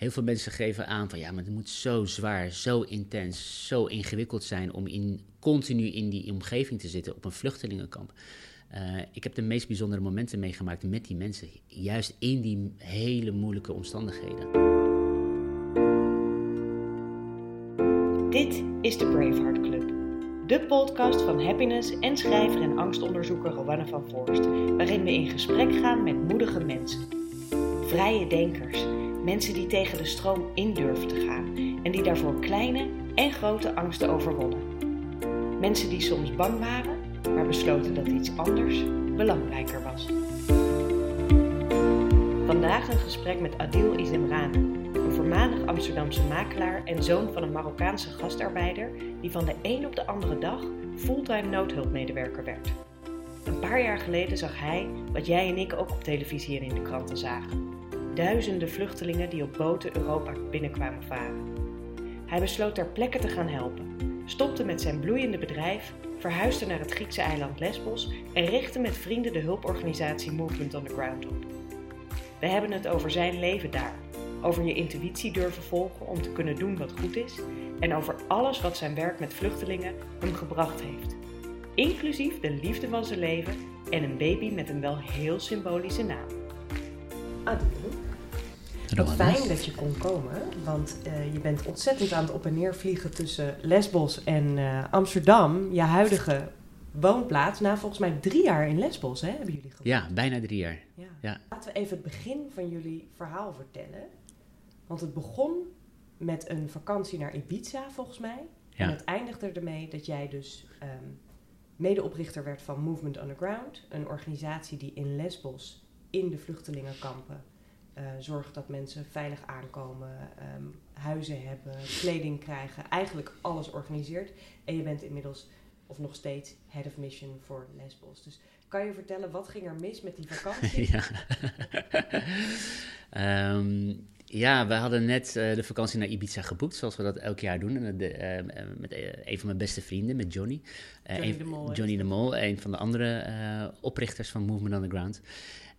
heel veel mensen geven aan van ja, maar het moet zo zwaar, zo intens, zo ingewikkeld zijn om in, continu in die omgeving te zitten op een vluchtelingenkamp. Uh, ik heb de meest bijzondere momenten meegemaakt met die mensen, juist in die hele moeilijke omstandigheden. Dit is de Braveheart Club, de podcast van happiness en schrijver en angstonderzoeker Rowanne van Voorst, waarin we in gesprek gaan met moedige mensen, vrije denkers Mensen die tegen de stroom in durven te gaan en die daarvoor kleine en grote angsten overwonnen. Mensen die soms bang waren, maar besloten dat iets anders belangrijker was. Vandaag een gesprek met Adil Izemrane, een voormalig Amsterdamse makelaar en zoon van een Marokkaanse gastarbeider die van de een op de andere dag fulltime noodhulpmedewerker werd. Een paar jaar geleden zag hij wat jij en ik ook op televisie en in de kranten zagen duizenden vluchtelingen die op boten Europa binnenkwamen varen. Hij besloot ter plekke te gaan helpen, stopte met zijn bloeiende bedrijf, verhuisde naar het Griekse eiland Lesbos en richtte met vrienden de hulporganisatie Movement on the Ground op. We hebben het over zijn leven daar, over je intuïtie durven volgen om te kunnen doen wat goed is en over alles wat zijn werk met vluchtelingen hem gebracht heeft. Inclusief de liefde van zijn leven en een baby met een wel heel symbolische naam. Wat fijn dat je kon komen, want uh, je bent ontzettend aan het op en neer vliegen tussen Lesbos en uh, Amsterdam, je huidige woonplaats. Na volgens mij drie jaar in Lesbos, hè, hebben jullie gewoond? Ja, bijna drie jaar. Ja. ja. Laten we even het begin van jullie verhaal vertellen. Want het begon met een vakantie naar Ibiza, volgens mij. Ja. En het eindigde ermee dat jij dus um, medeoprichter werd van Movement Underground. Een organisatie die in Lesbos in de vluchtelingenkampen uh, zorgt dat mensen veilig aankomen, ehm, huizen hebben, kleding krijgen, eigenlijk alles organiseert. En je bent inmiddels, of nog steeds, head of mission voor Lesbos. Dus kan je vertellen, wat ging er mis met die vakantie? ja. um, ja, we hadden net uh, de vakantie naar Ibiza geboekt, zoals we dat elk jaar doen. En de, uh, met een van mijn beste vrienden, met Johnny. Johnny, een, de Mol, Johnny de Mol, een van de andere oprichters van Movement on the Ground.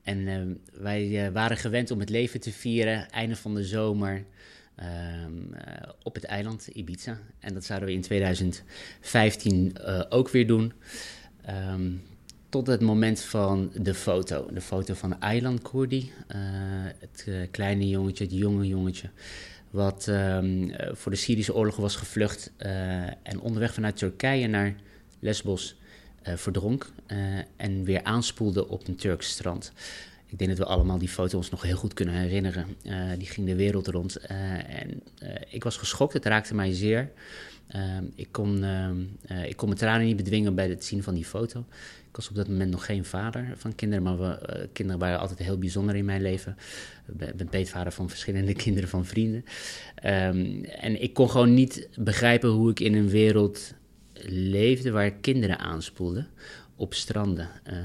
En ehm, wij uh, waren gewend om het leven te vieren, einde van de zomer, um, uh, op het eiland Ibiza. En dat zouden we in 2015 uh, eh, ook weer doen. Um, tot het moment van de foto. De foto van Aylan Kurdi, het kleine jongetje, het jonge jongetje. Wat voor de Syrische oorlog was gevlucht en onderweg vanuit Turkije naar Lesbos verdronk uh, en weer aanspoelde op een Turks strand. Ik denk dat we allemaal die foto's nog heel goed kunnen herinneren. Uh, die ging de wereld rond. en ik was geschokt, het raakte mij zeer. ik, kon, ik kon mijn tranen niet bedwingen bij het zien van die foto. Ik was op dat moment nog geen vader van kinderen, maar we, kinderen waren altijd heel bijzonder in mijn leven. Ik ben peetvader van verschillende kinderen van vrienden. Um, en ik kon gewoon niet begrijpen hoe ik in een wereld leefde waar kinderen aanspoelden op stranden. Uh,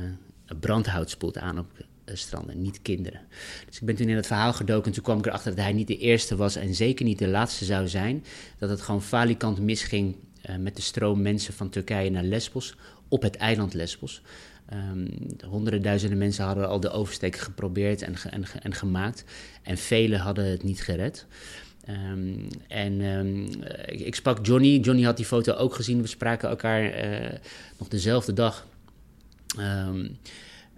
brandhout spoelt aan op uh, stranden, niet kinderen. Dus ik ben toen in het verhaal gedoken en toen kwam ik erachter dat hij niet de eerste was en zeker niet de laatste zou zijn. Dat het gewoon falikant misging uh, met de stroom mensen van Turkije naar Lesbos, op het eiland Lesbos. Um, honderden duizenden mensen hadden al de oversteek geprobeerd en, en, en gemaakt. En velen hadden het niet gered. Um, en um, ik, sprak Johnny. Johnny had die foto ook gezien. We spraken elkaar uh, nog dezelfde dag. Um,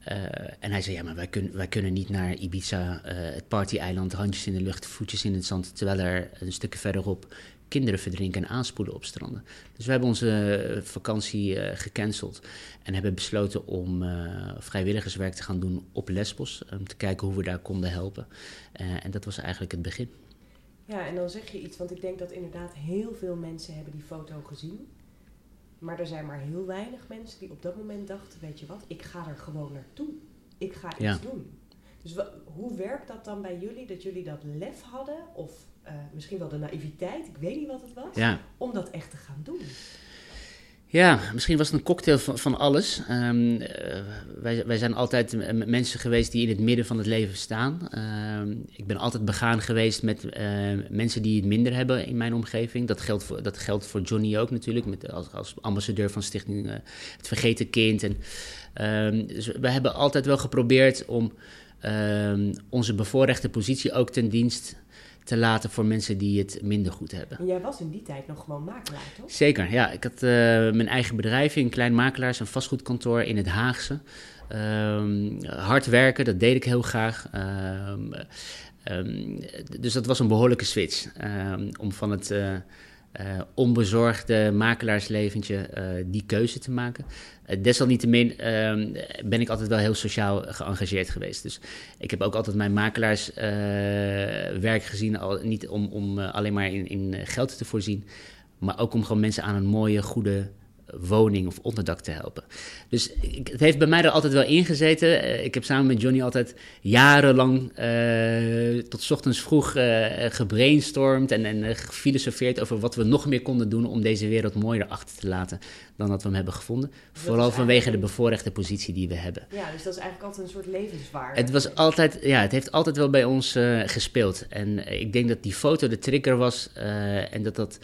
uh, en hij zei: Ja, maar wij, kun, wij kunnen niet naar Ibiza, uh, het party-eiland, handjes in de lucht, voetjes in het zand. Terwijl er een stukje verderop kinderen verdrinken en aanspoelen op stranden. Dus we hebben onze vakantie gecanceld en hebben besloten om vrijwilligerswerk te gaan doen op Lesbos. Om te kijken hoe we daar konden helpen. en dat was eigenlijk het begin. Ja, en dan zeg je iets, want ik denk dat inderdaad heel veel mensen hebben die foto gezien. Maar er zijn maar heel weinig mensen die op dat moment dachten, weet je wat, ik ga er gewoon naartoe. Ik ga iets doen. Dus hoe werkt dat dan bij jullie, dat jullie dat lef hadden, of uh, misschien wel de naïviteit, ik weet niet wat het was, ja. om dat echt te gaan doen? Ja, misschien was het een cocktail van, van alles. Um, wij, wij zijn altijd mensen geweest die in het midden van het leven staan. Um, ik ben altijd begaan geweest met uh, mensen die het minder hebben in mijn omgeving. Dat geldt voor, dat geldt voor Johnny ook natuurlijk, met, als, als ambassadeur van Stichting uh, Het Vergeten Kind. En, um, dus we hebben altijd wel geprobeerd om onze bevoorrechte positie ook ten dienst te laten voor mensen die het minder goed hebben. En jij was in die tijd nog gewoon makelaar, toch? Zeker, ja. Ik had uh, mijn eigen bedrijf, een klein makelaars- en vastgoedkantoor in het Haagse. Um, hard werken, dat deed ik heel graag. Um, um, dus dat was een behoorlijke switch. om van het uh, uh, onbezorgde makelaarsleventje uh, die keuze te maken. Uh, desalniettemin ben ik altijd wel heel sociaal geëngageerd geweest. Dus ik heb ook altijd mijn makelaarswerk gezien, al, niet om, om alleen maar in, in geld te voorzien, maar ook om gewoon mensen aan een mooie, goede woning of onderdak te helpen. Dus ik, het heeft bij mij er altijd wel ingezeten. Uh, ik heb samen met Johnny altijd jarenlang uh, tot ochtends vroeg uh, gebrainstormd en, en gefilosofeerd over wat we nog meer konden doen om deze wereld mooier achter te laten dan dat we hem hebben gevonden. Dat Vooral vanwege de bevoorrechte positie die we hebben. Ja, dus dat is eigenlijk altijd een soort levenswaarde. Het was altijd, ja, het heeft altijd wel bij ons gespeeld. En ik denk dat die foto de trigger was en dat dat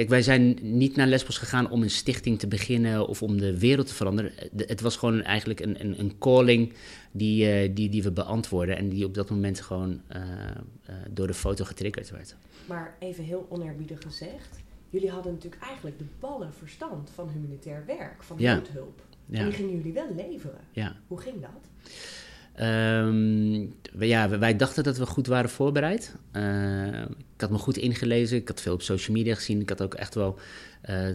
Kijk, wij zijn niet naar Lesbos gegaan om een stichting te beginnen of om de wereld te veranderen. Het was gewoon eigenlijk een, een, een calling die, uh, die, die we beantwoorden en die op dat moment gewoon uh, uh, door de foto getriggerd werd. Maar even heel oneerbiedig gezegd, jullie hadden natuurlijk eigenlijk de ballen verstand van humanitair werk, van ja. noodhulp. Ja. En die gingen jullie wel leveren. Ja. Hoe ging dat? Um, ja, wij dachten dat we goed waren voorbereid. Uh, ik had me goed ingelezen. Ik had veel op social media gezien. Ik had ook echt wel uh,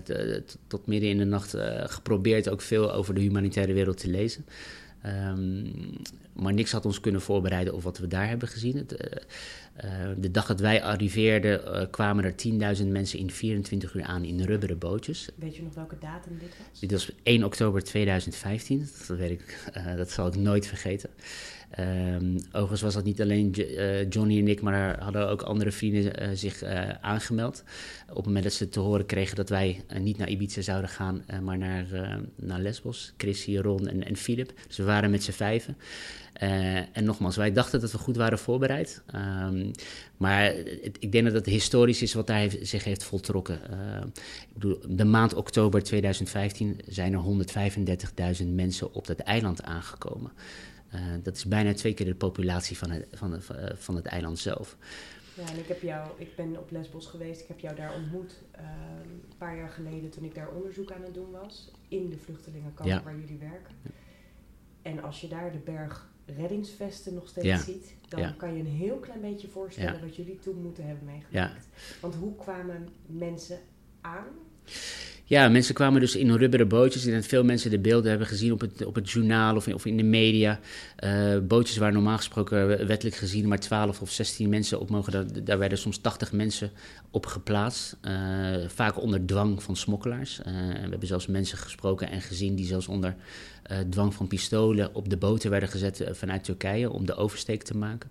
tot midden in de nacht uh, geprobeerd ook veel over de humanitaire wereld te lezen. Um, maar niks had ons kunnen voorbereiden op wat we daar hebben gezien. Het, de dag dat wij arriveerden kwamen er 10.000 mensen in 24 uur aan in rubberen bootjes. Weet je nog welke datum dit was? Dit was 1 oktober 2015. Dat, weet ik, dat zal ik nooit vergeten. Um, overigens was dat niet alleen uh, Johnny en ik, maar hadden ook andere vrienden uh, zich uh, aangemeld. Op het moment dat ze te horen kregen dat wij niet naar Ibiza zouden gaan, maar naar, naar Lesbos. Chrissy, Ron en, en Philip. Dus we waren met z'n vijven. en nogmaals, wij dachten dat we goed waren voorbereid. Um, maar ik denk dat het historisch is wat daar zich heeft voltrokken. ik bedoel, de maand oktober 2015 zijn er 135.000 mensen op dat eiland aangekomen. Uh, dat is bijna twee keer de populatie van het, van, het, van het eiland zelf. Ja, en ik, heb jou, ik ben op Lesbos geweest. Ik heb jou daar ontmoet uh, een paar jaar geleden toen ik daar onderzoek aan het doen was. In de vluchtelingenkamp ja. waar jullie werken. Ja. En als je daar de berg reddingsvesten nog steeds ja. ziet, dan kan je een heel klein beetje voorstellen wat jullie toen moeten hebben meegemaakt. Want hoe kwamen mensen aan? Ja, mensen kwamen dus in rubberen bootjes. Dat veel mensen de beelden hebben gezien op het, op het journaal of in, of in de media. Uh, bootjes waar normaal gesproken wettelijk gezien maar 12 of 16 mensen op mogen. Daar, werden soms 80 mensen op geplaatst. Uh, vaak onder dwang van smokkelaars. Uh, we hebben zelfs mensen gesproken en gezien die zelfs onder dwang van pistolen op de boten werden gezet vanuit Turkije om de oversteek te maken.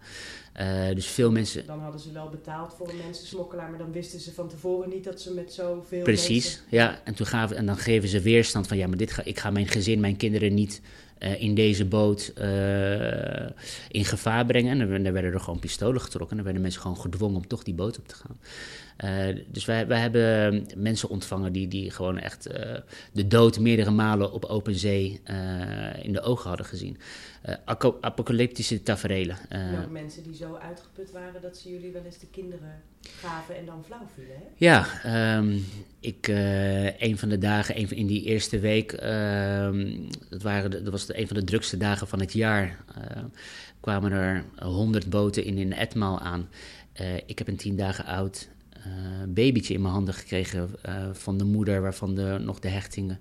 Uh, dus veel mensen. Dan hadden ze wel betaald voor een mensensmokkelaar, maar dan wisten ze van tevoren niet dat ze met zoveel. Precies, mensen... ja. En, toen gaven, en dan geven ze weerstand van ja, maar dit ga, ik ga mijn gezin, mijn kinderen niet uh, in deze boot uh, in gevaar brengen. En dan, dan werden er gewoon pistolen getrokken. En dan werden mensen gewoon gedwongen om toch die boot op te gaan. Uh, dus wij, wij hebben mensen ontvangen die, die gewoon echt uh, de dood meerdere malen op open zee uh, in de ogen hadden gezien. apocalyptische taferelen. ook mensen die zo uitgeput waren dat ze jullie wel eens de kinderen gaven en dan flauw vielen. Hè? Ja, um, ik, een van de dagen, een van, in die eerste week, um, dat, waren de, dat was de, een van de drukste dagen van het jaar, kwamen er honderd boten in, in Etmaal aan. ik heb een tien dagen oud babytje in mijn handen gekregen uh, van de moeder, waarvan de, nog de hechtingen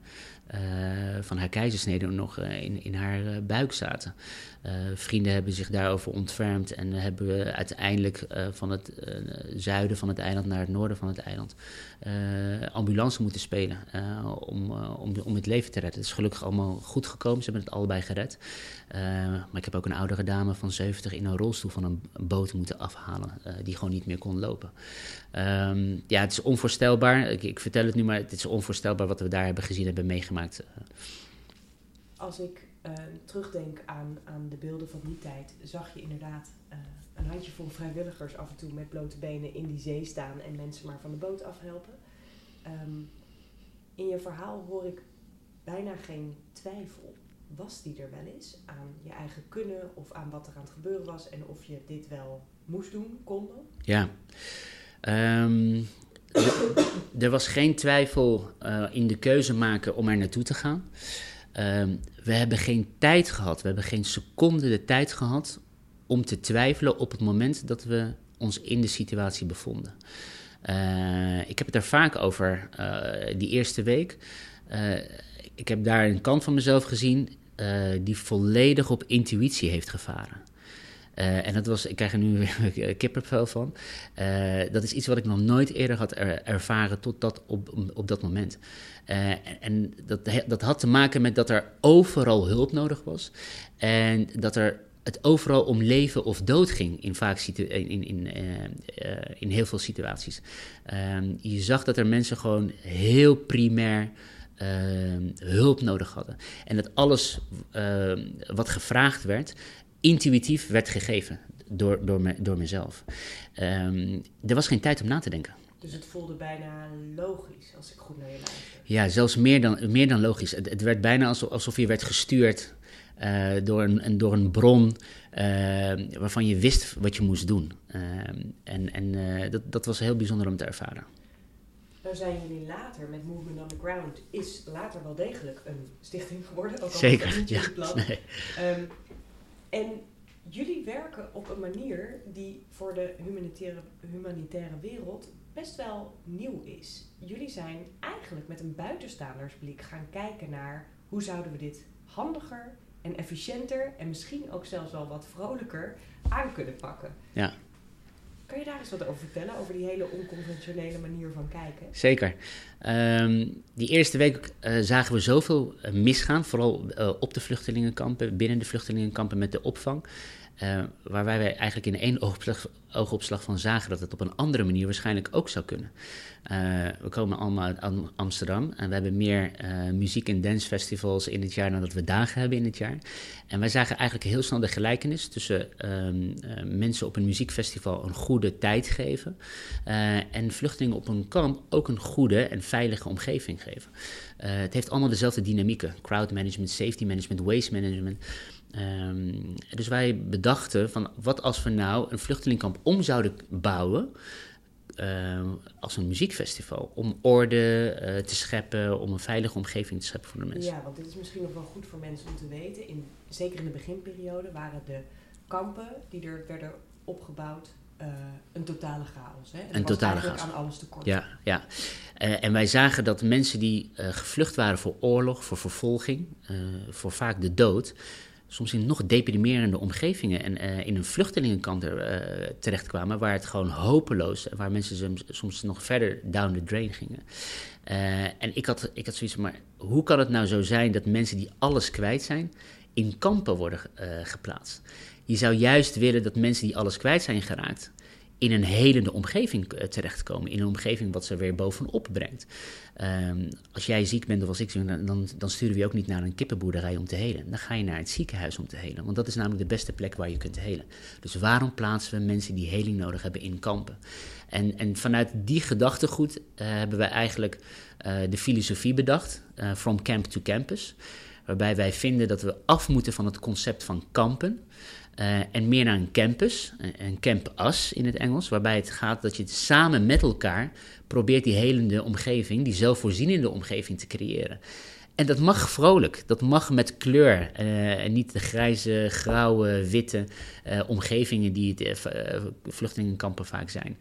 van haar keizersnede nog in, in haar buik zaten. vrienden hebben zich daarover ontfermd en hebben we uiteindelijk van het zuiden van het eiland naar het noorden van het eiland ambulance moeten spelen om, om, om het leven te redden. Het is gelukkig allemaal goed gekomen, ze hebben het allebei gered. maar ik heb ook een oudere dame van 70 in een rolstoel van een boot moeten afhalen, die gewoon niet meer kon lopen. Um, ja, het is onvoorstelbaar. Ik, ik, vertel het nu, maar het is onvoorstelbaar wat we daar hebben gezien, hebben meegemaakt. Als ik uh, terugdenk aan, aan de beelden van die tijd, zag je inderdaad uh, een handjevol vrijwilligers af en toe met blote benen in die zee staan en mensen maar van de boot afhelpen. Um, in je verhaal hoor ik bijna geen twijfel. Was die er wel eens aan je eigen kunnen of aan wat er aan het gebeuren was en of je dit wel moest doen, kon doen? Ja. Ehm, er was geen twijfel uh, in de keuze maken om er naartoe te gaan. Ehm, we hebben geen tijd gehad, we hebben geen seconde de tijd gehad om te twijfelen op het moment dat we ons in de situatie bevonden. Uh, ik heb het er vaak over uh, die eerste week. Ik heb daar een kant van mezelf gezien die volledig op intuïtie heeft gevaren. En dat was, ik krijg er nu kippenvel van. dat is iets wat ik nog nooit eerder had ervaren tot dat op, op dat moment. en dat, dat had te maken met dat er overal hulp nodig was. En dat er het overal om leven of dood ging in, vaak in, in, in, in heel veel situaties. Um, je zag dat er mensen gewoon heel primair uh, hulp nodig hadden. En dat alles uh, wat gevraagd werd, intuïtief werd gegeven door, door, me, door mezelf. Um, er was geen tijd om na te denken. Dus het voelde bijna logisch, als ik goed naar je luister. Ja, zelfs meer dan, meer dan logisch. Het, het werd bijna alsof, alsof je werd gestuurd uh, door, een, door een bron uh, waarvan je wist wat je moest doen. Uh, en en dat, dat was heel bijzonder om te ervaren. Nou zijn jullie later met Movement on the Ground, is later wel degelijk een stichting geworden. Ook al Zeker, niet ja. Plan. Nee. Um, en jullie werken op een manier die voor de humanitaire, humanitaire wereld best wel nieuw is. Jullie zijn eigenlijk met een buitenstaandersblik gaan kijken naar hoe zouden we dit handiger en efficiënter en misschien ook zelfs wel wat vrolijker aan kunnen pakken. Ja. Kan je daar eens wat over vertellen, over die hele onconventionele manier van kijken? Zeker. Um, die eerste week uh, zagen we zoveel uh, misgaan, vooral uh, op de vluchtelingenkampen, binnen de vluchtelingenkampen met de opvang. Uh, waarbij wij eigenlijk in één oogopslag, oogopslag, van zagen dat het op een andere manier waarschijnlijk ook zou kunnen. Uh, we komen allemaal uit Amsterdam en we hebben meer uh, muziek- en dancefestivals in het jaar dan dat we dagen hebben in het jaar. En wij zagen eigenlijk heel snel de gelijkenis tussen um, mensen op een muziekfestival een goede tijd geven en vluchtelingen op een kamp ook een goede en veilige omgeving geven. het heeft allemaal dezelfde dynamieken: crowd management, safety management, waste management. Um, dus wij bedachten van wat als we nou een vluchtelingkamp om zouden bouwen uh, als een muziekfestival. Om orde uh, te scheppen, om een veilige omgeving te scheppen voor de mensen. Ja, want dit is misschien nog wel goed voor mensen om te weten. In, zeker in de beginperiode waren de kampen die er werden opgebouwd uh, een totale chaos. Hè? En een totale chaos. aan alles tekort. Ja, ja. Uh, en wij zagen dat mensen die uh, gevlucht waren voor oorlog, voor vervolging, voor vaak de dood, soms in nog deprimerende omgevingen en uh, in een vluchtelingenkamp uh, terechtkwamen, waar het gewoon hopeloos, waar mensen soms nog verder down the drain gingen. Uh, en ik had, ik had zoiets maar hoe kan het nou zo zijn dat mensen die alles kwijt zijn, in kampen worden geplaatst? Je zou juist willen dat mensen die alles kwijt zijn geraakt, in een helende omgeving terechtkomen. In een omgeving wat ze weer bovenop brengt. Um, als jij ziek bent of als ik ziek ben, dan, dan sturen we je ook niet naar een kippenboerderij om te helen. Dan ga je naar het ziekenhuis om te helen. Want dat is namelijk de beste plek waar je kunt helen. Dus waarom plaatsen we mensen die heling nodig hebben in kampen? En, en vanuit die gedachtegoed uh, hebben wij eigenlijk uh, de filosofie bedacht, uh, From Camp to Campus. Waarbij wij vinden dat we af moeten van het concept van kampen. Uh, en meer naar een campus, een campus in het Engels, waarbij het gaat dat je samen met elkaar probeert die helende omgeving, die zelfvoorzienende omgeving te creëren. En dat mag vrolijk, dat mag met kleur uh, en niet de grijze, grauwe, witte omgevingen die het vluchtelingenkampen vaak zijn.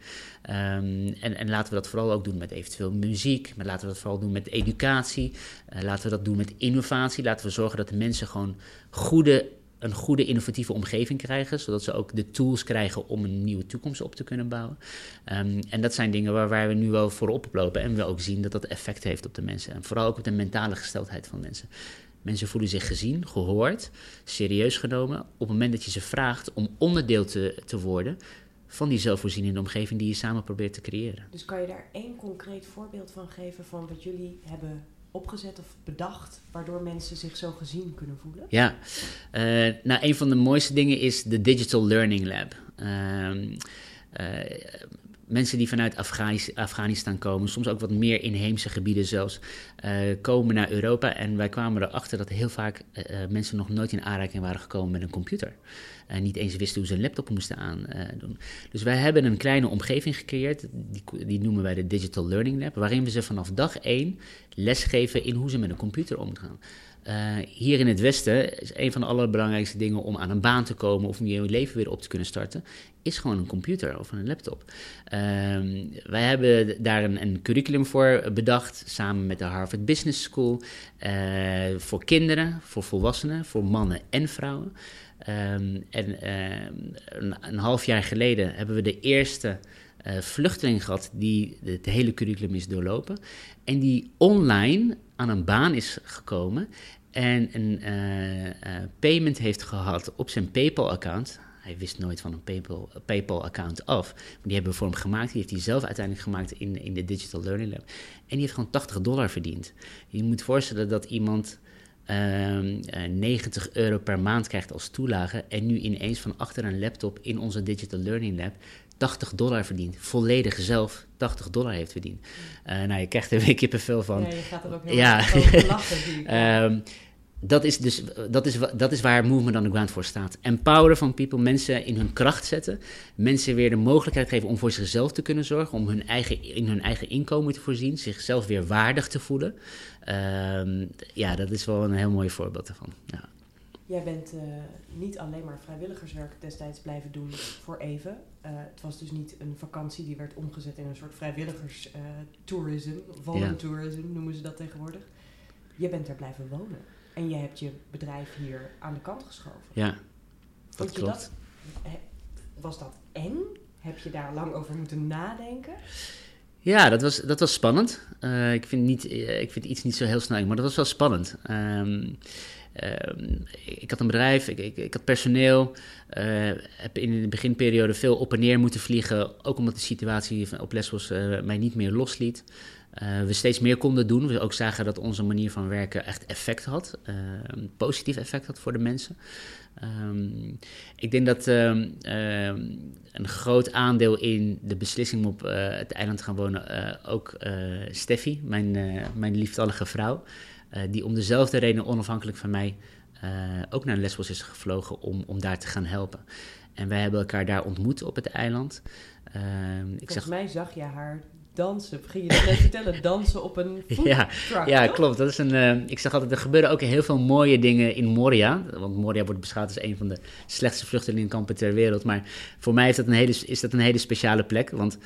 Um, en, en, laten we dat vooral ook doen met eventueel muziek, maar laten we dat vooral doen met educatie, laten we dat doen met innovatie, laten we zorgen dat de mensen gewoon goede een goede innovatieve omgeving krijgen, zodat ze ook de tools krijgen om een nieuwe toekomst op te kunnen bouwen. Um, en dat zijn dingen waar, waar we nu wel voor oplopen en we ook zien dat dat effect heeft op de mensen. En vooral ook op de mentale gesteldheid van mensen. Mensen voelen zich gezien, gehoord, serieus genomen. Op het moment dat je ze vraagt om onderdeel te, te worden van die zelfvoorzienende omgeving die je samen probeert te creëren. Dus kan je daar één concreet voorbeeld van geven van wat jullie hebben opgezet of bedacht, waardoor mensen zich zo gezien kunnen voelen? Ja, uh, nou een van de mooiste dingen is de Digital Learning Lab. Uh, uh, mensen die vanuit Afghanis- Afghanistan komen, soms ook wat meer inheemse gebieden zelfs, eh, komen naar Europa. En wij kwamen erachter dat heel vaak eh, eh, mensen nog nooit in aanraking waren gekomen met een computer. En niet eens wisten hoe ze een laptop moesten aandoen. dus wij hebben een kleine omgeving gecreëerd, die, die noemen wij de Digital Learning Lab, waarin we ze vanaf dag één lesgeven in hoe ze met een computer omgaan. Uh, hier in het Westen is een van de allerbelangrijkste dingen om aan een baan te komen of om je leven weer op te kunnen starten, is gewoon een computer of een laptop. Uh, wij hebben daar een, een, curriculum voor bedacht, samen met de Harvard Business School, uh, voor kinderen, voor volwassenen, voor mannen en vrouwen. Um, en ehm, een, half jaar geleden hebben we de eerste uh, vluchteling gehad die het hele curriculum is doorlopen. En die online aan een baan is gekomen en een uh, uh, payment heeft gehad op zijn PayPal-account. Hij wist nooit van een PayPal-account af. Maar die hebben we voor hem gemaakt. Die heeft hij zelf uiteindelijk gemaakt in, in de Digital Learning Lab. En die heeft gewoon 80 dollar verdiend. Je moet voorstellen dat iemand uh, 90 euro per maand krijgt als toelage. En nu ineens van achter een laptop in onze Digital Learning Lab 80 dollar verdient. Volledig zelf 80 dollar heeft verdiend. Uh, nou, je krijgt er weer kippenvel van. Ja, je gaat er ook heel ja. over lachen. um, dat is, dus, dat, is, dat is waar Movement on the Ground voor staat. Empoweren van people, mensen in hun kracht zetten. Mensen weer de mogelijkheid geven om voor zichzelf te kunnen zorgen. Om hun eigen, in hun eigen inkomen te voorzien. Zichzelf weer waardig te voelen. Um, ja, dat is wel een heel mooi voorbeeld daarvan. Ja. Jij bent uh, niet alleen maar vrijwilligerswerk destijds blijven doen voor even. Uh, het was dus niet een vakantie die werd omgezet in een soort vrijwilligerstourism. Uh, voluntourism ja. noemen ze dat tegenwoordig. Je bent er blijven wonen. En je hebt je bedrijf hier aan de kant geschoven. Ja, dat klopt. Dat, was dat eng? Heb je daar lang over moeten nadenken? Ja, dat was, dat was spannend. Uh, ik, vind niet, ik vind iets niet zo heel snel, maar dat was wel spannend. Um, uh, ik had een bedrijf, ik, ik, ik had personeel, uh, heb in de beginperiode veel op en neer moeten vliegen, ook omdat de situatie op Lesbos mij niet meer losliet. We steeds meer konden doen. We ook zagen dat onze manier van werken echt effect had, een positief effect had voor de mensen. Um, ik denk dat um, een groot aandeel in de beslissing om op het eiland te gaan wonen ook Steffi, mijn, mijn lieftallige vrouw. Uh, die om dezelfde reden onafhankelijk van mij uh, ook naar Lesbos is gevlogen om, om daar te gaan helpen. En wij hebben elkaar daar ontmoet op het eiland. Uh, ik Volgens zeg, mij zag je haar dansen. Ging je dat net vertellen? Dansen op een ja, ja, klopt. Dat is een, uh, ik zeg altijd, er gebeuren ook heel veel mooie dingen in Moria. Want Moria wordt beschouwd als een van de slechtste vluchtelingenkampen ter wereld. Maar voor mij is dat een hele, is dat een hele speciale plek. Want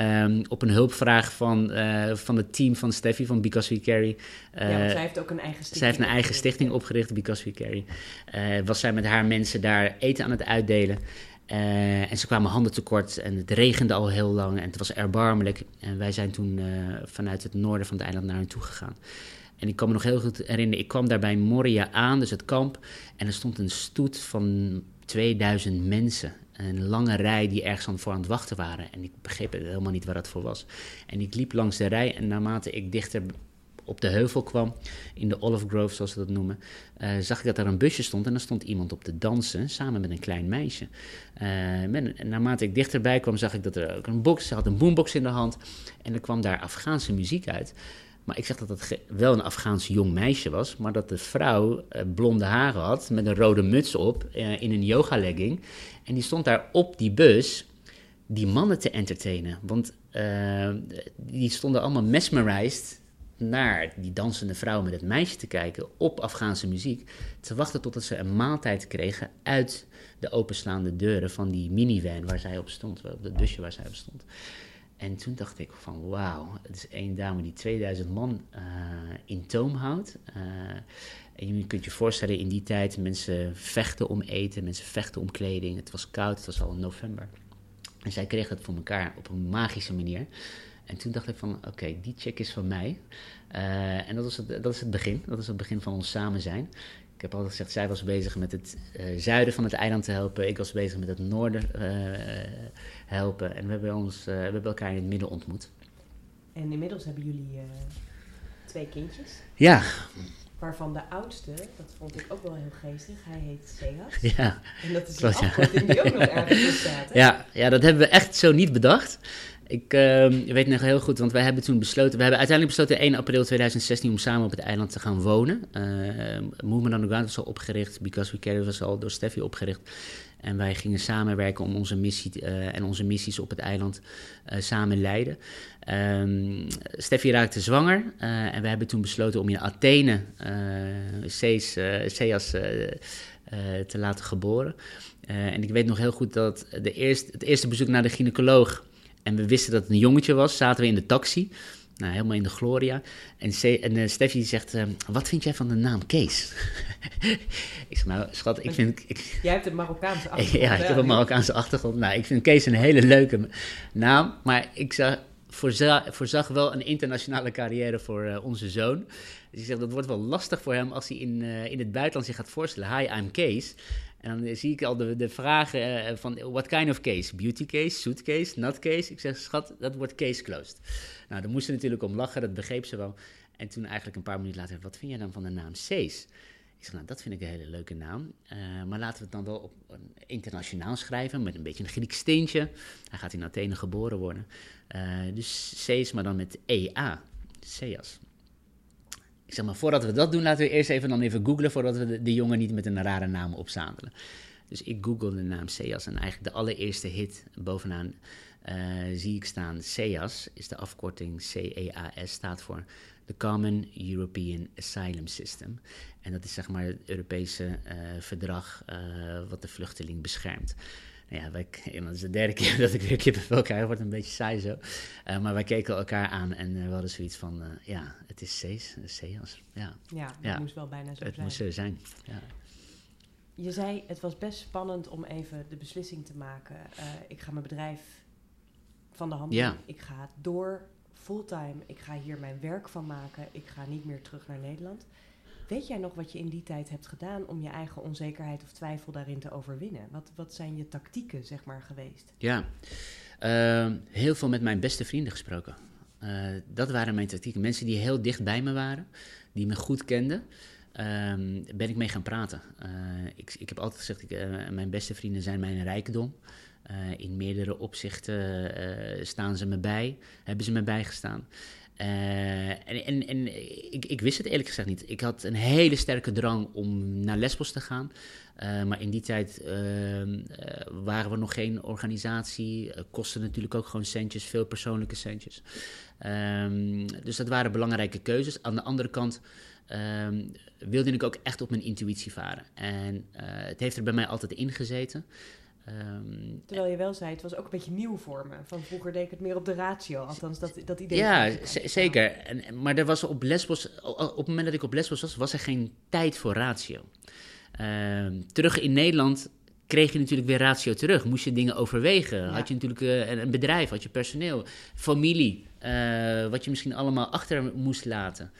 um, op een hulpvraag van, uh, van het team van Steffi van Because We Carry... Uh, ja, zij heeft ook een eigen stichting Zij heeft een eigen stichting opgericht, Because We Carry. was zij met haar mensen daar eten aan het uitdelen... Uh, en ze kwamen handen tekort en het regende al heel lang en het was erbarmelijk. En wij zijn toen uh, vanuit het noorden van het eiland naar hen toe gegaan. En ik kan me nog heel goed herinneren, ik kwam daar bij Moria aan, dus het kamp. En er stond een stoet van 2000 mensen. Een lange rij die ergens aan voor aan het wachten waren. En ik begreep helemaal niet waar dat voor was. En ik liep langs de rij en naarmate ik dichter op de heuvel kwam, in de Olive Grove zoals ze dat noemen, uh, zag ik dat er een busje stond en er stond iemand op te dansen samen met een klein meisje. Uh, naarmate ik dichterbij kwam, zag ik dat er ook een box, ze had een boombox in de hand en er kwam daar Afghaanse muziek uit. Maar ik zeg dat het wel een Afghaans jong meisje was, maar dat de vrouw uh, blonde haren had met een rode muts op in een yoga-legging. En die stond daar op die bus die mannen te entertainen. Want die stonden allemaal mesmerized naar die dansende vrouw met het meisje te kijken op Afghaanse muziek. Te wachten totdat ze een maaltijd kregen uit de openslaande deuren van die minivan waar zij op stond, op het busje waar zij op stond. En toen dacht ik van wauw, het is één dame die 2000 man uh, in toom houdt. Uh, en je kunt je voorstellen, in die tijd mensen vechten om eten, mensen vechten om kleding. Het was koud, het was al in november. En zij kreeg het voor elkaar op een magische manier. En toen dacht ik van, oké, okay, die check is van mij. Uh, en dat is, het, dat is het begin. Dat is het begin van ons samen zijn. Ik heb altijd gezegd, zij was bezig met het uh, zuiden van het eiland te helpen. Ik was bezig met het noorden uh, helpen. En we hebben, ons, we hebben elkaar in het midden ontmoet. En inmiddels hebben jullie twee kindjes. Ja. Waarvan de oudste, dat vond ik ook wel heel geestig, hij heet Seas. Ja. En dat is een afkorting die ook nog ergens in staat. Ja, ja, dat hebben we echt zo niet bedacht. Ik uh, weet nog heel goed, want wij hebben toen besloten... We hebben uiteindelijk besloten 1 april 2016 om samen op het eiland te gaan wonen. Uh, Movement on the Ground was al opgericht, Because We Care was al door Steffi opgericht. En wij gingen samenwerken om onze missie uh, en onze missies op het eiland uh, samen leiden. Um, Steffi raakte zwanger en we hebben toen besloten om in Athene Ceas te laten geboren. en ik weet nog heel goed dat de eerste, het eerste bezoek naar de gynaecoloog en we wisten dat het een jongetje was, zaten we in de taxi. Nou, helemaal in de gloria. En, en uh, Steffi zegt, uh, wat vind jij van de naam Kees? ik zeg, nou schat, ik vind... Ik, jij hebt een Marokkaanse achtergrond. ja, ik heb een Marokkaanse achtergrond. Nou, ik vind Kees een hele leuke naam. Maar ik zag, voorzag, voorzag wel een internationale carrière voor uh, onze zoon. Dus ik zeg, dat wordt wel lastig voor hem als hij in, in het buitenland zich gaat voorstellen. Hi, I'm Kees. En dan zie ik al de, de vragen uh, van, what kind of case? Beauty case, suitcase, nut case? Ik zeg, schat, dat wordt case closed. Nou, daar moesten natuurlijk om lachen, dat begreep ze wel. En toen eigenlijk een paar minuten later, wat vind jij dan van de naam Cees? Ik zeg, nou, dat vind ik een hele leuke naam. Uh, maar laten we het dan wel op internationaal schrijven, met een beetje een Grieks steentje. Hij gaat in Athene geboren worden. Uh, dus Cees, maar dan met EA, Ceas. Zeg maar, voordat we dat doen, laten we eerst even dan even googlen, voordat we de, jongen niet met een rare naam opzadelen. Dus ik google de naam Ceas en eigenlijk de allereerste hit bovenaan uh, zie ik staan CEAS, is de afkorting CEAS, staat voor de Common European Asylum System. En dat is zeg maar het Europese uh, verdrag uh, wat de vluchteling beschermt. Nou ja, wij, dat is de derde keer dat ik weer kippenvel krijg, wordt een beetje saai zo. Uh, maar wij keken elkaar aan en we hadden zoiets van, ja, het is Cees, CEAS. Ja, ja ja. moest wel bijna zo het zijn. Het moest zo zijn, ja. Je zei, het was best spannend om even de beslissing te maken. ik ga mijn bedrijf van de hand ja. Ik ga door fulltime. Ik ga hier mijn werk van maken. Ik ga niet meer terug naar Nederland. Weet jij nog wat je in die tijd hebt gedaan om je eigen onzekerheid of twijfel daarin te overwinnen? Wat, wat zijn je tactieken, zeg maar, geweest? Ja, uh, heel veel met mijn beste vrienden gesproken. Uh, dat waren mijn tactieken. Mensen die heel dicht bij me waren, die me goed kenden. Um, ben ik mee gaan praten. Uh, ik, ik heb altijd gezegd, ik, mijn beste vrienden zijn mijn rijkdom. In meerdere opzichten staan ze me bij, hebben ze me bijgestaan. Uh, en en, en ik, ik, wist het eerlijk gezegd niet. Ik had een hele sterke drang om naar Lesbos te gaan. maar in die tijd ehm, waren we nog geen organisatie. kostte natuurlijk ook gewoon centjes, veel persoonlijke centjes. Um, dus dat waren belangrijke keuzes. Aan de andere kant um, wilde ik ook echt op mijn intuïtie varen. En het heeft er bij mij altijd in gezeten. Um, Terwijl je wel zei, het was ook een beetje nieuw voor me. Van vroeger deed ik het meer op de ratio, althans dat, dat idee. Ja, zeker. En, maar er was op Lesbos, op het moment dat ik op Lesbos was, was er geen tijd voor ratio. Uh, terug in Nederland kreeg je natuurlijk weer ratio terug. Moest je dingen overwegen. Ja. Had je natuurlijk uh, een bedrijf, had je personeel, familie, uh, wat je misschien allemaal achter moest laten.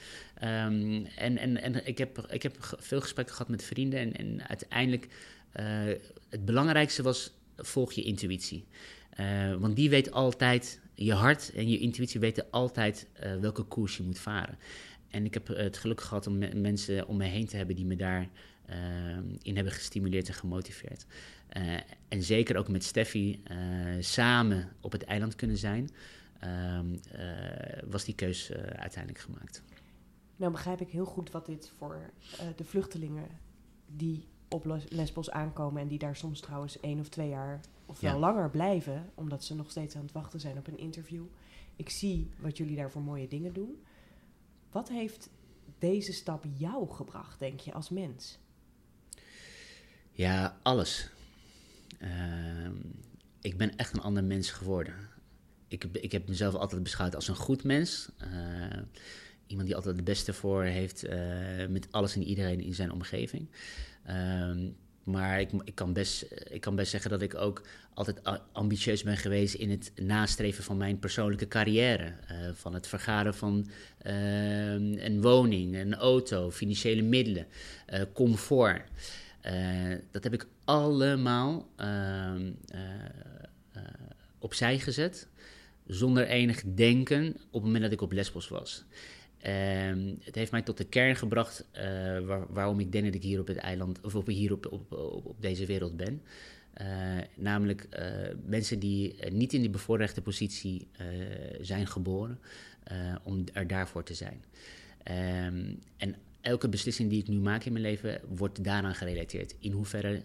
Um, en en, en ik, heb, ik heb veel gesprekken gehad met vrienden en, en uiteindelijk het belangrijkste was, volg je intuïtie. Uh, want die weet altijd, je hart en je intuïtie weten altijd uh, welke koers je moet varen. En ik heb het geluk gehad om me mensen om me heen te hebben die me daarin in hebben gestimuleerd en gemotiveerd. en zeker ook met Steffi samen op het eiland kunnen zijn, was die keus uiteindelijk gemaakt. Nou begrijp ik heel goed wat dit voor de vluchtelingen die op Lesbos aankomen en die daar soms trouwens één of twee jaar of wel ja. langer blijven, omdat ze nog steeds aan het wachten zijn op een interview. Ik zie wat jullie daar voor mooie dingen doen. Wat heeft deze stap jou gebracht, denk je, als mens? Ja, alles. Uh, ik ben echt een ander mens geworden. Ik, ik heb mezelf altijd beschouwd als een goed mens. Uh, iemand die altijd het beste voor heeft uh, met alles en iedereen in zijn omgeving. Um, maar ik, ik, kan best, ik kan best zeggen dat ik ook altijd ambitieus ben geweest in het nastreven van mijn persoonlijke carrière. Uh, van het vergaren van uh, een woning, een auto, financiële middelen, uh, comfort. dat heb ik allemaal ehm, opzij gezet, zonder enig denken op het moment dat ik op Lesbos was. Um, het heeft mij tot de kern gebracht waar, waarom ik denk dat ik hier op het eiland, of op, hier op, op, deze wereld ben. namelijk mensen die niet in die bevoorrechte positie zijn geboren, om er daarvoor te zijn. Ehm, en elke beslissing die ik nu maak in mijn leven wordt daaraan gerelateerd. In hoeverre,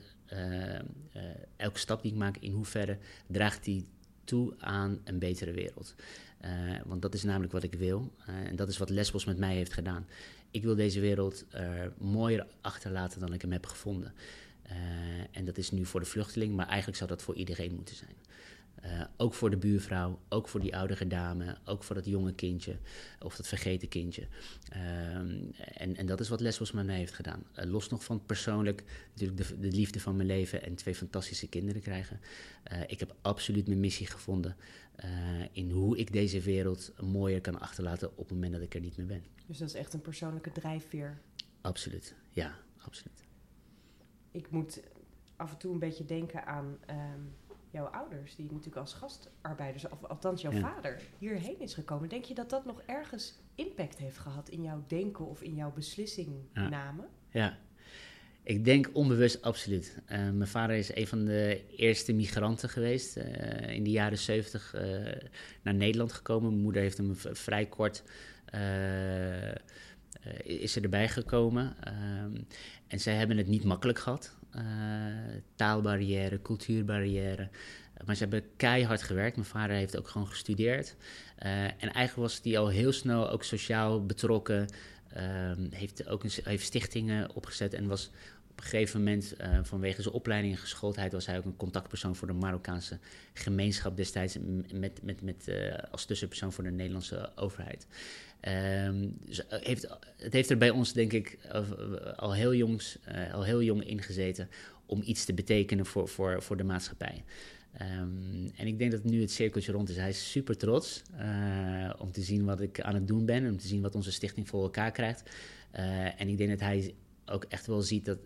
elke stap die ik maak, in hoeverre draagt die toe aan een betere wereld. Uh, want dat is namelijk wat ik wil. Uh, en dat is wat Lesbos met mij heeft gedaan. Ik wil deze wereld uh, mooier achterlaten dan ik hem heb gevonden. en dat is nu voor de vluchteling, maar eigenlijk zou dat voor iedereen moeten zijn. Uh, ook voor de buurvrouw, ook voor die oudere dame, ook voor dat jonge kindje of dat vergeten kindje. Uh, en, en dat is wat Lesbos met mij heeft gedaan. Uh, los nog van persoonlijk natuurlijk de, de, liefde van mijn leven en twee fantastische kinderen krijgen. ik heb absoluut mijn missie gevonden in hoe ik deze wereld mooier kan achterlaten op het moment dat ik er niet meer ben. Dus dat is echt een persoonlijke drijfveer? Absoluut, ja, absoluut. Ik moet af en toe een beetje denken aan... Um jouw ouders, die natuurlijk als gastarbeiders, of althans jouw vader, hierheen is gekomen. Denk je dat dat nog ergens impact heeft gehad in jouw denken of in jouw beslissingname? Ja. ja. Ik denk onbewust absoluut. Uh, mijn vader is een van de eerste migranten geweest. Uh, in de jaren zeventig uh, naar Nederland gekomen. Mijn moeder heeft hem vrij kort is er erbij gekomen. Ehm, en zij hebben het niet makkelijk gehad. Uh, taalbarrière, cultuurbarrière. Maar ze hebben keihard gewerkt. Mijn vader heeft ook gewoon gestudeerd. Uh, en eigenlijk was hij al heel snel ook sociaal betrokken. Uh, heeft ook een, heeft stichtingen opgezet en was op een gegeven moment uh, vanwege zijn opleiding en geschooldheid was hij ook een contactpersoon voor de Marokkaanse gemeenschap destijds met, met, met, als tussenpersoon voor de Nederlandse overheid. Um, dus heeft, het heeft er bij ons, denk ik, al heel, jongs, uh, al heel jong ingezeten om iets te betekenen voor, voor, voor de maatschappij. Um, en ik denk dat nu het cirkeltje rond is. Hij is super trots om te zien wat ik aan het doen ben, om te zien wat onze stichting voor elkaar krijgt. En ik denk dat hij ook echt wel ziet dat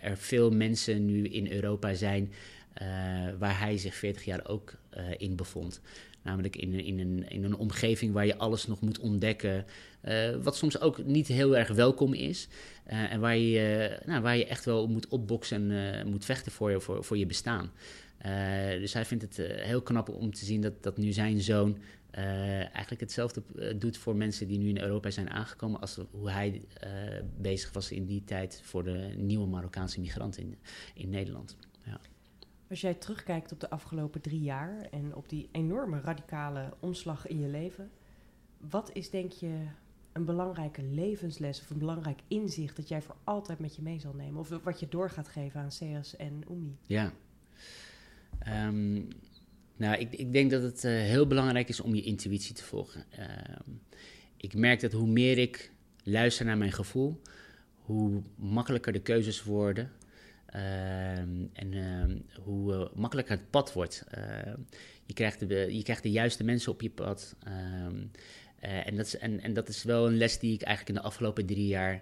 er veel mensen nu in Europa zijn waar hij zich 40 jaar ook in bevond. Namelijk in, in, een, in een omgeving waar je alles nog moet ontdekken. Uh, wat soms ook niet heel erg welkom is. Uh, en waar je, uh, nou, waar je echt wel moet opboksen en moet vechten voor je, voor, voor je bestaan. dus hij vindt het heel knap om te zien dat, dat nu zijn zoon eigenlijk hetzelfde doet voor mensen die nu in Europa zijn aangekomen. als hoe hij bezig was in die tijd voor de nieuwe Marokkaanse migranten in, in Nederland. Als jij terugkijkt op de afgelopen drie jaar en op die enorme radicale omslag in je leven, wat is denk je een belangrijke levensles of een belangrijk inzicht dat jij voor altijd met je mee zal nemen? Of wat je door gaat geven aan Seas en Umi? Ja. Um, nou, ik, ik, denk dat het uh, heel belangrijk is om je intuïtie te volgen. Um, ik merk dat hoe meer ik luister naar mijn gevoel, hoe makkelijker de keuzes worden. Ehm, en ehm, hoe uh, makkelijker het pad wordt. Ehm, je, krijgt de, je krijgt de juiste mensen op je pad. Uh, en, dat is, en, en dat is wel een les die ik eigenlijk in de afgelopen drie jaar uh,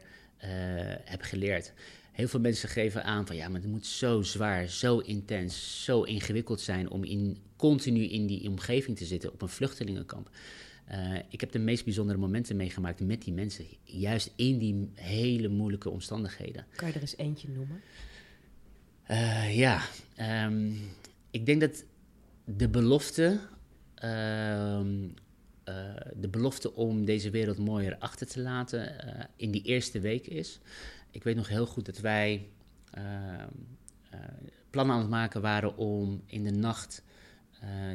heb geleerd. Heel veel mensen geven aan van ja, maar het moet zo zwaar, zo intens, zo ingewikkeld zijn om in, continu in die omgeving te zitten op een vluchtelingenkamp. Ik heb de meest bijzondere momenten meegemaakt met die mensen, juist in die hele moeilijke omstandigheden. Kan je er eens eentje noemen? Uh, ja, um, ik denk dat de belofte, uh, uh, de belofte om deze wereld mooier achter te laten eh, in die eerste week is. Ik weet nog heel goed dat wij ehm, plannen aan het maken waren om in de nacht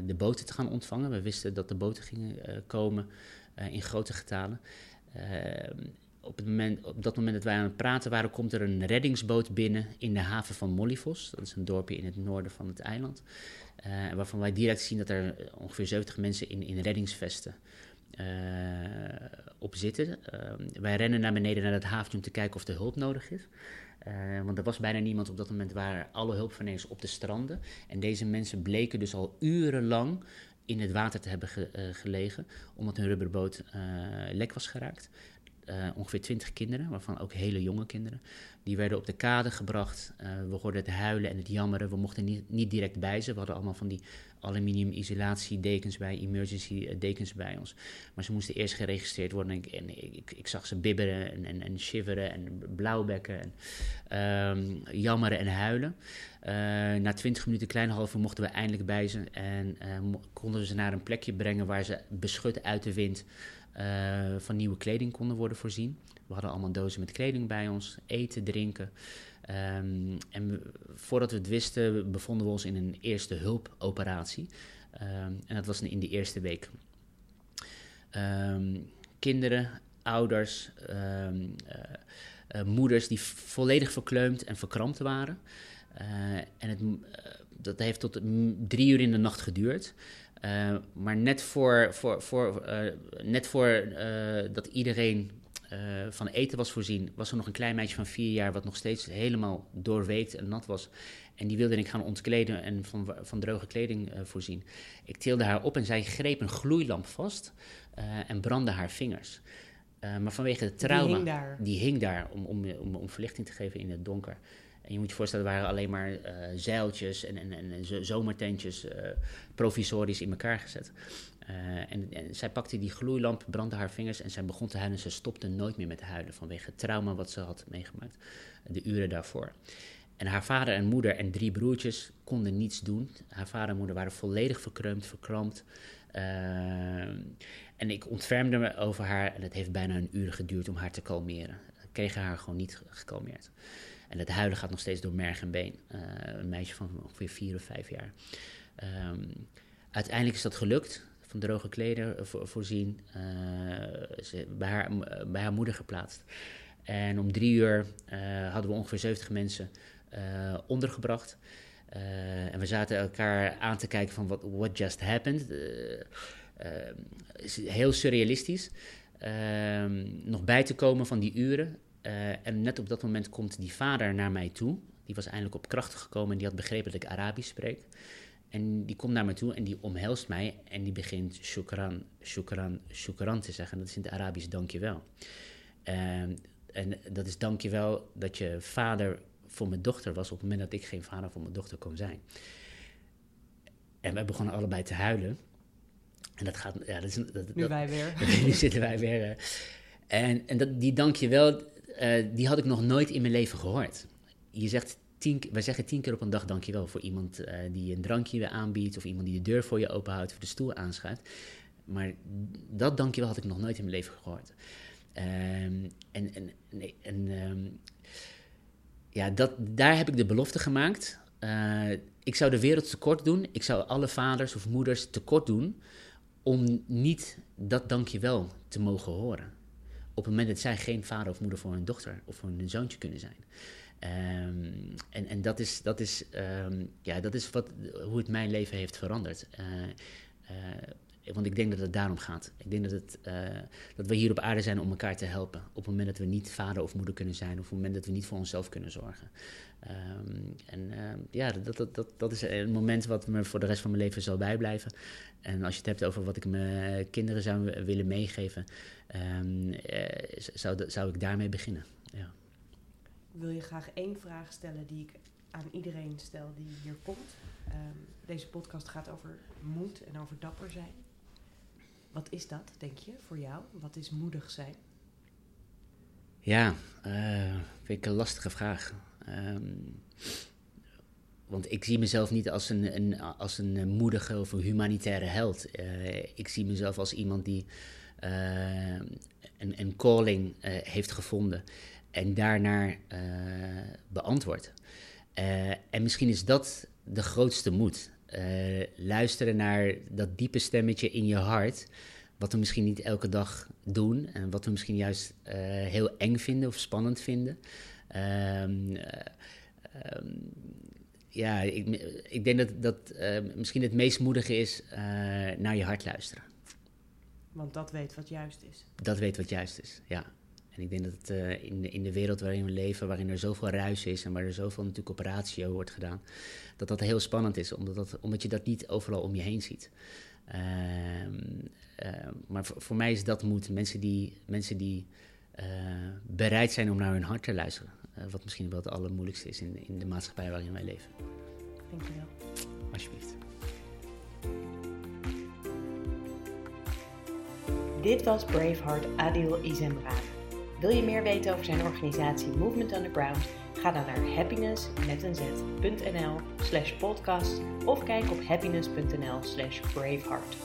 de boten te gaan ontvangen. We wisten dat de boten gingen komen in grote getalen. Op, het moment, op dat moment dat wij aan het praten waren, komt er een reddingsboot binnen in de haven van Mollifos. Dat is een dorpje in het noorden van het eiland. Uh, waarvan wij direct zien dat er ongeveer 70 mensen in, in reddingsvesten uh, op zitten. Uh, wij rennen naar beneden naar het haventje om te kijken of er hulp nodig is. want er was bijna niemand op dat moment, waren alle hulpverleners op de stranden. En deze mensen bleken dus al urenlang in het water te hebben ge, gelegen, omdat hun rubberboot lek was geraakt uh, ongeveer twintig kinderen, waarvan ook hele jonge kinderen. Die werden op de kade gebracht. Uh, we hoorden het huilen en het jammeren. We mochten niet, niet direct bij ze. We hadden allemaal van die aluminium isolatiedekens bij, emergency eh, dekens bij ons. Maar ze moesten eerst geregistreerd worden. En ik, en ik, ik zag ze bibberen en, en, en shiveren en blauwbekken en um, jammeren en huilen. Na twintig minuten, kleine half uur, mochten we eindelijk bij ze. En konden we ze naar een plekje brengen waar ze beschut uit de wind uh, van nieuwe kleding konden worden voorzien. We hadden allemaal dozen met kleding bij ons, eten, drinken. Um, en voordat we het wisten, bevonden we ons in een eerste hulpoperatie. Um, en dat was in de eerste week. Um, kinderen, ouders, uh, uh, moeders die volledig verkleumd en verkrampt waren. En het, dat heeft tot drie uur in de nacht geduurd. Uh, maar net voor, voor, voor, uh, net voor uh, dat iedereen van eten was voorzien, was er nog een klein meisje van vier jaar wat nog steeds helemaal doorweekt en nat was. En die wilde ik gaan ontkleden en van, van droge kleding voorzien. Ik tilde haar op en zij greep een gloeilamp vast en brandde haar vingers. maar vanwege het trauma, die hing daar, die hing daar om, om, om, om verlichting te geven in het donker. En je moet je voorstellen, er waren alleen maar uh, zeiltjes en, en, en zomertentjes uh, provisorisch in elkaar gezet. Uh, en, en, zij pakte die gloeilamp, brandde haar vingers en zij begon te huilen. Ze stopte nooit meer met huilen vanwege het trauma wat ze had meegemaakt de uren daarvoor. En haar vader en moeder en drie broertjes konden niets doen. Haar vader en moeder waren volledig verkreumd, verkrampt. en ik ontfermde me over haar en het heeft bijna een uur geduurd om haar te kalmeren. Ik kreeg haar gewoon niet gekalmeerd. En het huilen gaat nog steeds door merg en been. Uh, een meisje van ongeveer vier of vijf jaar. Um, uiteindelijk is dat gelukt. Van droge kleden voor, voorzien. Uh, ze, bij, haar, bij haar moeder geplaatst. En om drie uur hadden we ongeveer 70 mensen ondergebracht. en we zaten elkaar aan te kijken van what, what just happened. heel surrealistisch. Ehm, nog bij te komen van die uren. Uh, en net op dat moment komt die vader naar mij toe. Die was eindelijk op kracht gekomen en die had begrepen dat ik Arabisch spreek. En die komt naar me toe en die omhelst mij en die begint shukran, shukran, shukran te zeggen. Dat is in het Arabisch dankjewel. Uh, en dat is dankjewel dat je vader voor mijn dochter was op het moment dat ik geen vader voor mijn dochter kon zijn. En wij begonnen allebei te huilen. En dat gaat... Ja, dat is, dat, nu dat, wij weer. nu zitten wij weer. Uh, en en dat, die dankjewel, uh, die had ik nog nooit in mijn leven gehoord. Je zegt tien, wij zeggen tien keer op een dag dankjewel voor iemand uh, die een drankje aanbiedt... of iemand die de deur voor je openhoudt of de stoel aanschuift. Maar dat dankjewel had ik nog nooit in mijn leven gehoord. Um, en en, nee, en um, ja, dat, daar heb ik de belofte gemaakt. Uh, ik zou de wereld tekort doen. Ik zou alle vaders of moeders tekort doen om niet dat dankjewel te mogen horen. Op het moment dat zij geen vader of moeder voor hun dochter of voor hun zoontje kunnen zijn. Um, en en dat, is, dat, is, um, ja, dat is wat, hoe het mijn leven heeft veranderd. Uh, uh, want ik denk dat het daarom gaat. Ik denk dat, het, uh, dat we hier op aarde zijn om elkaar te helpen. Op het moment dat we niet vader of moeder kunnen zijn, of op het moment dat we niet voor onszelf kunnen zorgen. Um, en ja, dat, dat, dat, is een moment wat me voor de rest van mijn leven zal bijblijven. En als je het hebt over wat ik mijn kinderen zou willen meegeven, um, zou, zou ik daarmee beginnen. Ja. Wil je graag één vraag stellen die ik aan iedereen stel die hier komt? Deze podcast gaat over moed en over dapper zijn. Wat is dat, denk je, voor jou? Wat is moedig zijn? Ja, uh, vind ik een lastige vraag. Um, want ik zie mezelf niet als een, een, als een moedige of een humanitaire held. Uh, ik zie mezelf als iemand die uh, een, een calling heeft gevonden en daarnaar beantwoordt. en misschien is dat de grootste moed. Luisteren naar dat diepe stemmetje in je hart, wat we misschien niet elke dag doen en wat we misschien juist heel eng vinden of spannend vinden. Um, um, ja, ik, ik denk dat, dat uh, misschien het meest moedige is naar je hart luisteren. Want dat weet wat juist is. Dat weet wat juist is, ja. En ik denk dat het, eh, in, de, in de wereld waarin we leven, waarin er zoveel ruis is en waar er zoveel natuurlijk op ratio wordt gedaan, dat dat heel spannend is, omdat, dat, omdat je dat niet overal om je heen ziet. Ehm, ehm, maar voor, mij is dat moed. Mensen die, mensen die eh, bereid zijn om naar hun hart te luisteren. Eh, wat misschien wel het allermoeilijkste is in, in de maatschappij waarin wij leven. Dankjewel. Alsjeblieft. Dit was Braveheart Adil Izemra. Wil je meer weten over zijn organisatie Movement Underground? Ga dan naar happiness.nl slash podcast of kijk op happiness.nl slash braveheart.